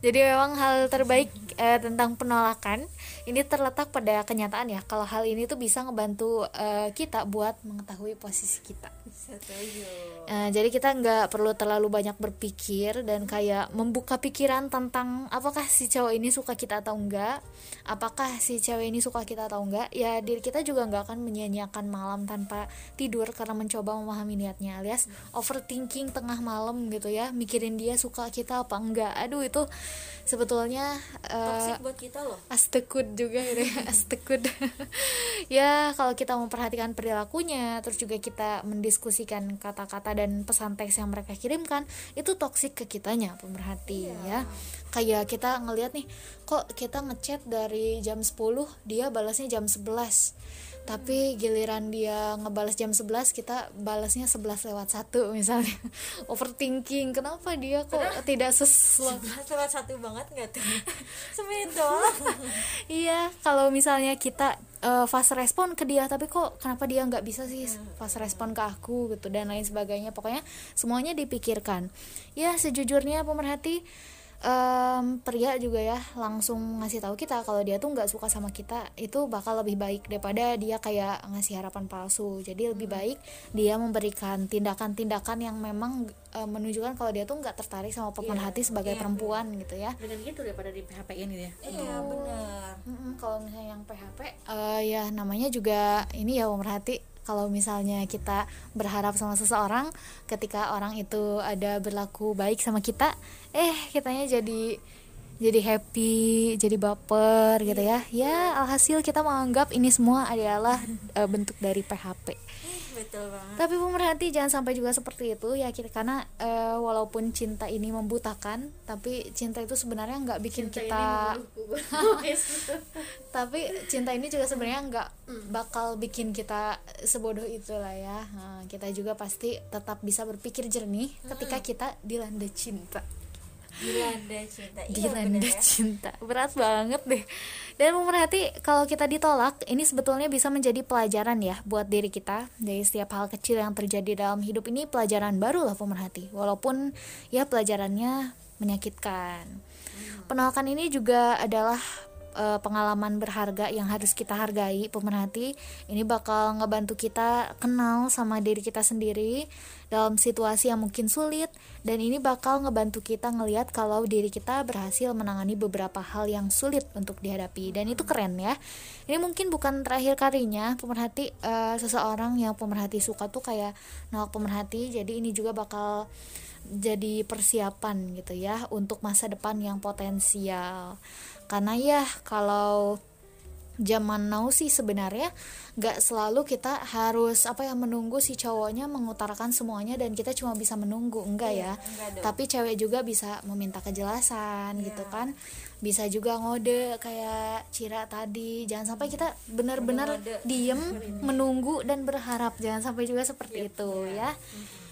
jadi memang hal terbaik eh, tentang penolakan ini terletak pada kenyataan ya kalau hal ini tuh bisa ngebantu eh, kita buat mengetahui posisi kita setuju Eh, jadi kita nggak perlu terlalu banyak berpikir dan kayak membuka pikiran tentang apakah si cowok ini suka kita atau enggak, apakah si cewek ini suka kita atau enggak. Ya diri kita juga nggak akan menyia-nyiakan malam tanpa tidur karena mencoba memahami niatnya, alias overthinking tengah malam gitu ya, mikirin dia suka kita apa enggak. Aduh itu sebetulnya toxic buat kita loh astekut juga gitu ya astekut ya kalau kita memperhatikan perilakunya terus juga kita mendiskusikan mendiskusikan kata-kata dan pesan teks yang mereka kirimkan itu toksik ke kitanya pemerhati ya. Kayak kita ngelihat nih kok kita ngechat dari jam 10 dia balasnya jam 11 tapi giliran dia ngebalas jam 11 kita balasnya 11 lewat satu misalnya. Overthinking kenapa dia kok tidak sesuai? lewat satu banget nggak tuh? Semenit doang iya kalau misalnya kita eh, fast respon ke dia tapi kok kenapa dia nggak bisa sih fast respon ke aku gitu dan lain sebagainya. Pokoknya semuanya dipikirkan. Ya sejujurnya pemerhati em, pria juga ya langsung ngasih tahu kita kalau dia tuh nggak suka sama kita itu bakal lebih baik daripada dia kayak ngasih harapan palsu. Jadi lebih baik dia memberikan tindakan-tindakan yang memang eh, menunjukkan kalau dia tuh nggak tertarik sama pemerhati sebagai perempuan gitu ya. Dengan gitu daripada di PHP ini ya. Iya benar Mm-mm, kalau misalnya yang PHP eh, ya namanya juga ini ya pemerhati kalau misalnya kita berharap sama seseorang ketika orang itu ada berlaku baik sama kita eh kitanya jadi jadi happy jadi baper gitu ya. Ya alhasil kita menganggap ini semua adalah eh, bentuk dari PHP betul banget. Tapi pemerhati jangan sampai juga seperti itu ya kita karena eh, walaupun cinta ini membutakan tapi cinta itu sebenarnya nggak bikin kita tapi cinta ini juga sebenarnya nggak bakal bikin kita sebodoh itulah ya. Nah, kita juga pasti tetap bisa berpikir jernih ketika kita dilanda cinta dilanda cinta. Iya dilanda benar ya. cinta. Berat banget deh. Dan pemerhati kalau kita ditolak ini sebetulnya bisa menjadi pelajaran ya buat diri kita. Dari setiap hal kecil yang terjadi dalam hidup ini pelajaran baru lah pemerhati walaupun ya pelajarannya menyakitkan. Penolakan ini juga adalah eh, pengalaman berharga yang harus kita hargai pemerhati ini bakal ngebantu kita kenal sama diri kita sendiri dalam situasi yang mungkin sulit dan ini bakal ngebantu kita ngelihat kalau diri kita berhasil menangani beberapa hal yang sulit untuk dihadapi. Dan itu keren ya. Ini mungkin bukan terakhir kalinya pemerhati eh, seseorang yang pemerhati suka tuh kayak nolak pemerhati jadi ini juga bakal jadi persiapan gitu ya untuk masa depan yang potensial karena ya kalau zaman now sih sebenarnya nggak selalu kita harus apa ya menunggu si cowoknya mengutarakan semuanya dan kita cuma bisa menunggu. Enggak ya. tapi cewek juga bisa meminta kejelasan gitu kan. Bisa juga ngode kayak Cira tadi. Jangan sampai kita benar-benar diem menunggu dan berharap. Jangan sampai juga seperti itu ya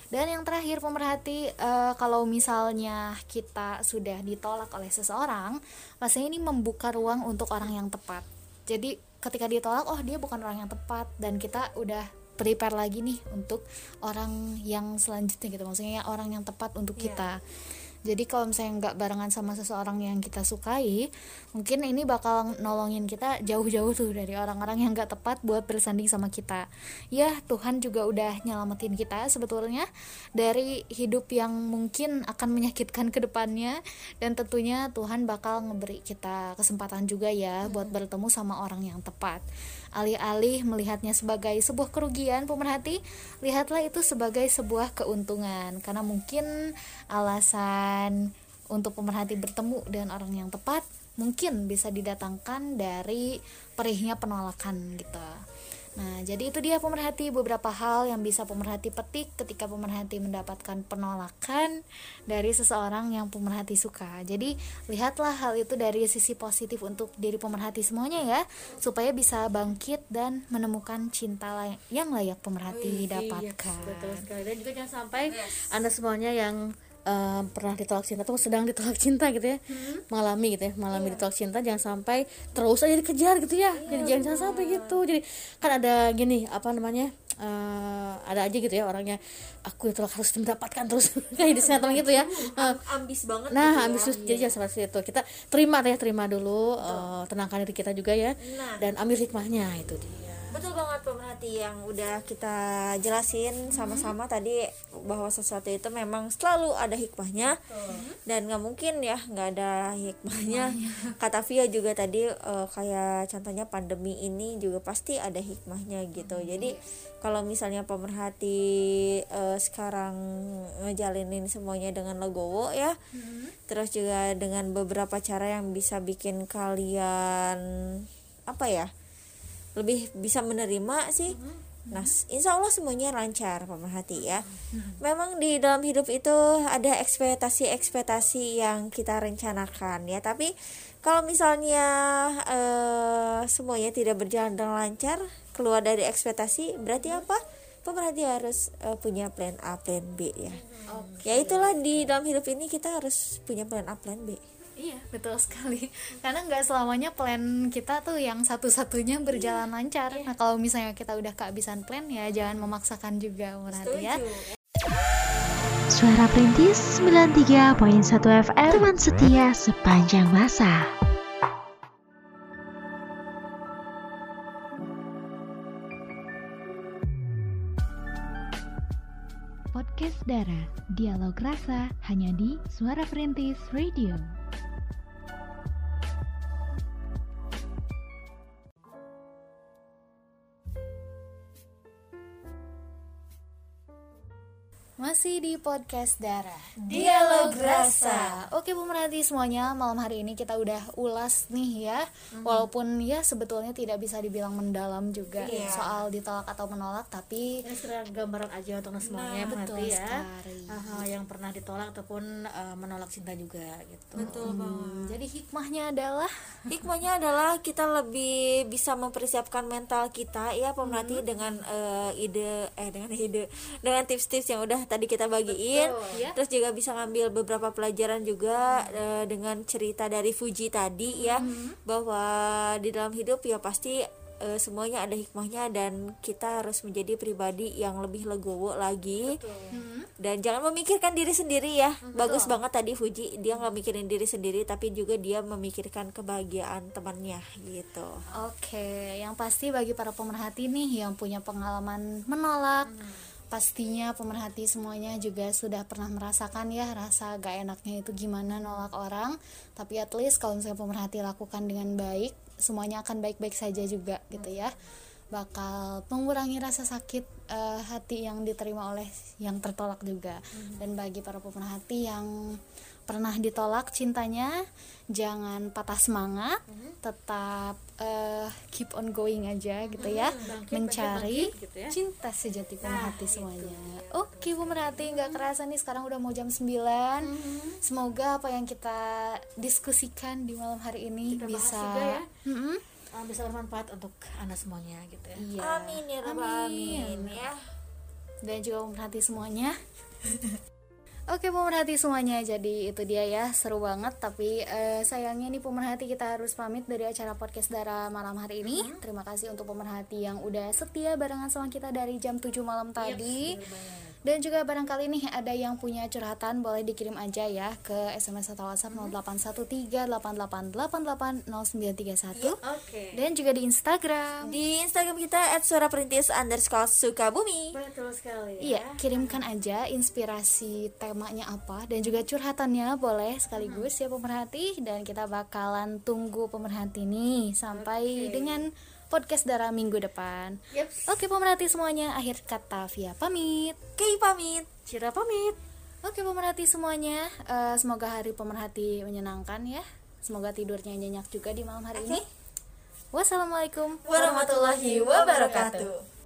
dan yang terakhir pemerhati eh, kalau misalnya kita sudah ditolak oleh seseorang, pastinya ini membuka ruang untuk orang yang tepat. Jadi ketika ditolak, oh dia bukan orang yang tepat dan kita udah prepare lagi nih untuk orang yang selanjutnya gitu. Maksudnya orang yang tepat untuk kita. Jadi kalau misalnya nggak barengan sama seseorang yang kita sukai, mungkin ini bakal nolongin kita jauh-jauh tuh dari orang-orang yang nggak tepat buat bersanding sama kita. Ya Tuhan juga udah nyelamatin kita sebetulnya dari hidup yang mungkin akan menyakitkan ke depannya dan tentunya Tuhan bakal ngeberi kita kesempatan juga ya buat bertemu sama orang yang tepat. Alih-alih melihatnya sebagai sebuah kerugian pemerhati, lihatlah itu sebagai sebuah keuntungan karena mungkin alasan untuk pemerhati bertemu dengan orang yang tepat mungkin bisa didatangkan dari perihnya penolakan gitu. Nah, jadi itu dia pemerhati beberapa hal yang bisa pemerhati petik ketika pemerhati mendapatkan penolakan dari seseorang yang pemerhati suka. Jadi, lihatlah hal itu dari sisi positif untuk diri pemerhati semuanya ya, supaya bisa bangkit dan menemukan cinta lay- yang layak pemerhati dapatkan. Iya, betul sekali dan juga jangan sampai anda semuanya yang eh, pernah ditolak cinta atau sedang ditolak cinta gitu ya. Mengalami gitu ya mengalami ditolak cinta jangan sampai terus aja dikejar gitu ya. Jadi jangan, jangan sampai gitu. Jadi kan ada gini apa namanya eh, ada aja gitu ya orangnya aku ditolak harus mendapatkan terus. Kayak di sinetron gitu ya. Eh, ambis banget Nah, gitu ya. ambisius jadi jangan seperti itu. Kita terima ya, terima dulu, eh, tenangkan diri kita juga ya, Nah. dan ambil hikmahnya itu dia. Betul banget pemerhati yang udah kita jelasin sama-sama tadi bahwa sesuatu itu memang selalu ada hikmahnya dan nggak mungkin ya nggak ada hikmahnya. Kata Via juga tadi eh, kayak contohnya pandemi ini juga pasti ada hikmahnya gitu. Jadi kalau misalnya pemerhati eh, sekarang ngejalinin semuanya dengan legowo ya, terus juga dengan beberapa cara yang bisa bikin kalian apa ya? Lebih bisa menerima sih Nah, insya Allah semuanya lancar pemerhati ya. Memang di dalam hidup itu ada ekspektasi-ekspektasi yang kita rencanakan ya. Tapi kalau misalnya eh, semuanya tidak berjalan dengan lancar, keluar dari ekspektasi, berarti apa? Pemerhati harus eh, punya plan A, plan B ya. Ya itulah di dalam hidup ini kita harus punya plan A, plan B. Iya betul sekali. Karena nggak selamanya plan kita tuh yang satu-satunya berjalan lancar. Nah kalau misalnya kita udah kehabisan plan ya jangan memaksakan juga pemerhati ya. Suara Perintis 93.1 FM Teman setia sepanjang masa. Podcast Dara. Dialog Rasa hanya di Suara Perintis Radio Di podcast Darah Dialog Rasa. Oke pemerhati semuanya Malam hari ini kita udah ulas nih ya Walaupun ya sebetulnya tidak bisa dibilang mendalam juga Iya. Soal ditolak atau menolak Tapi ini sekedar gambaran aja untuk semuanya Nah, betul ya sekali. Aha, yang pernah ditolak ataupun eh, menolak cinta juga gitu Betul banget. jadi hikmahnya adalah Hikmahnya adalah kita lebih bisa mempersiapkan mental kita ya pemerhati Hmm. dengan eh, ide eh dengan ide dengan tips-tips yang udah tadi kita bagiin. ya. Terus juga bisa ngambil beberapa pelajaran juga eh, dengan cerita dari Fuji tadi ya. Hmm. bahwa di dalam hidup ya pasti eh, semuanya ada hikmahnya dan kita harus menjadi pribadi yang lebih legowo lagi. Dan jangan memikirkan diri sendiri ya. Bagus banget tadi Fuji dia nggak mikirin diri sendiri tapi juga dia memikirkan kebahagiaan temannya gitu. Oke, yang pasti bagi para pemerhati nih yang punya pengalaman menolak, pastinya pemerhati semuanya juga sudah pernah merasakan ya rasa gak enaknya itu gimana nolak orang. Tapi at least kalau misalnya pemerhati lakukan dengan baik, semuanya akan baik-baik saja juga gitu ya. Bakal mengurangi rasa sakit eh, hati yang diterima oleh yang tertolak juga. Dan bagi para pemerhati yang pernah ditolak cintanya jangan patah semangat tetap eh, keep on going aja gitu ya mencari gitu ya. cinta sejati pemerhati semuanya oke pemerhati nggak kerasa nih sekarang udah mau jam 9 semoga apa yang kita diskusikan di malam hari ini Kita bisa ya. Mm-mm. Eh, bisa bermanfaat untuk anda semuanya gitu ya. Iya. Amin ya rabbal amin. Ya. Dan juga pemerhati semuanya. Oke pemerhati semuanya, jadi itu dia ya. Seru banget. Tapi eh, sayangnya nih pemerhati kita harus pamit dari acara podcast Dara malam hari ini. Terima kasih untuk pemerhati yang udah setia barengan sama kita dari jam 7 malam tadi. Dan juga barangkali nih ada yang punya curhatan boleh dikirim aja ya ke SMS atau WhatsApp 081388880931 oke. Dan juga di Instagram. di Instagram kita at suara perintis underscore sukabumi. Betul sekali Iya, kirimkan aja inspirasi temanya apa dan juga curhatannya boleh sekaligus ya pemerhati. Dan kita bakalan tunggu pemerhati nih sampai dengan podcast Dara minggu depan. Yeps. Oke pemerhati semuanya, akhir kata via pamit. Kei pamit Cira pamit Oke pemerhati semuanya, eh, semoga hari pemerhati menyenangkan ya. Semoga tidurnya nyenyak juga di malam hari ini. Wassalamualaikum warahmatullahi wabarakatuh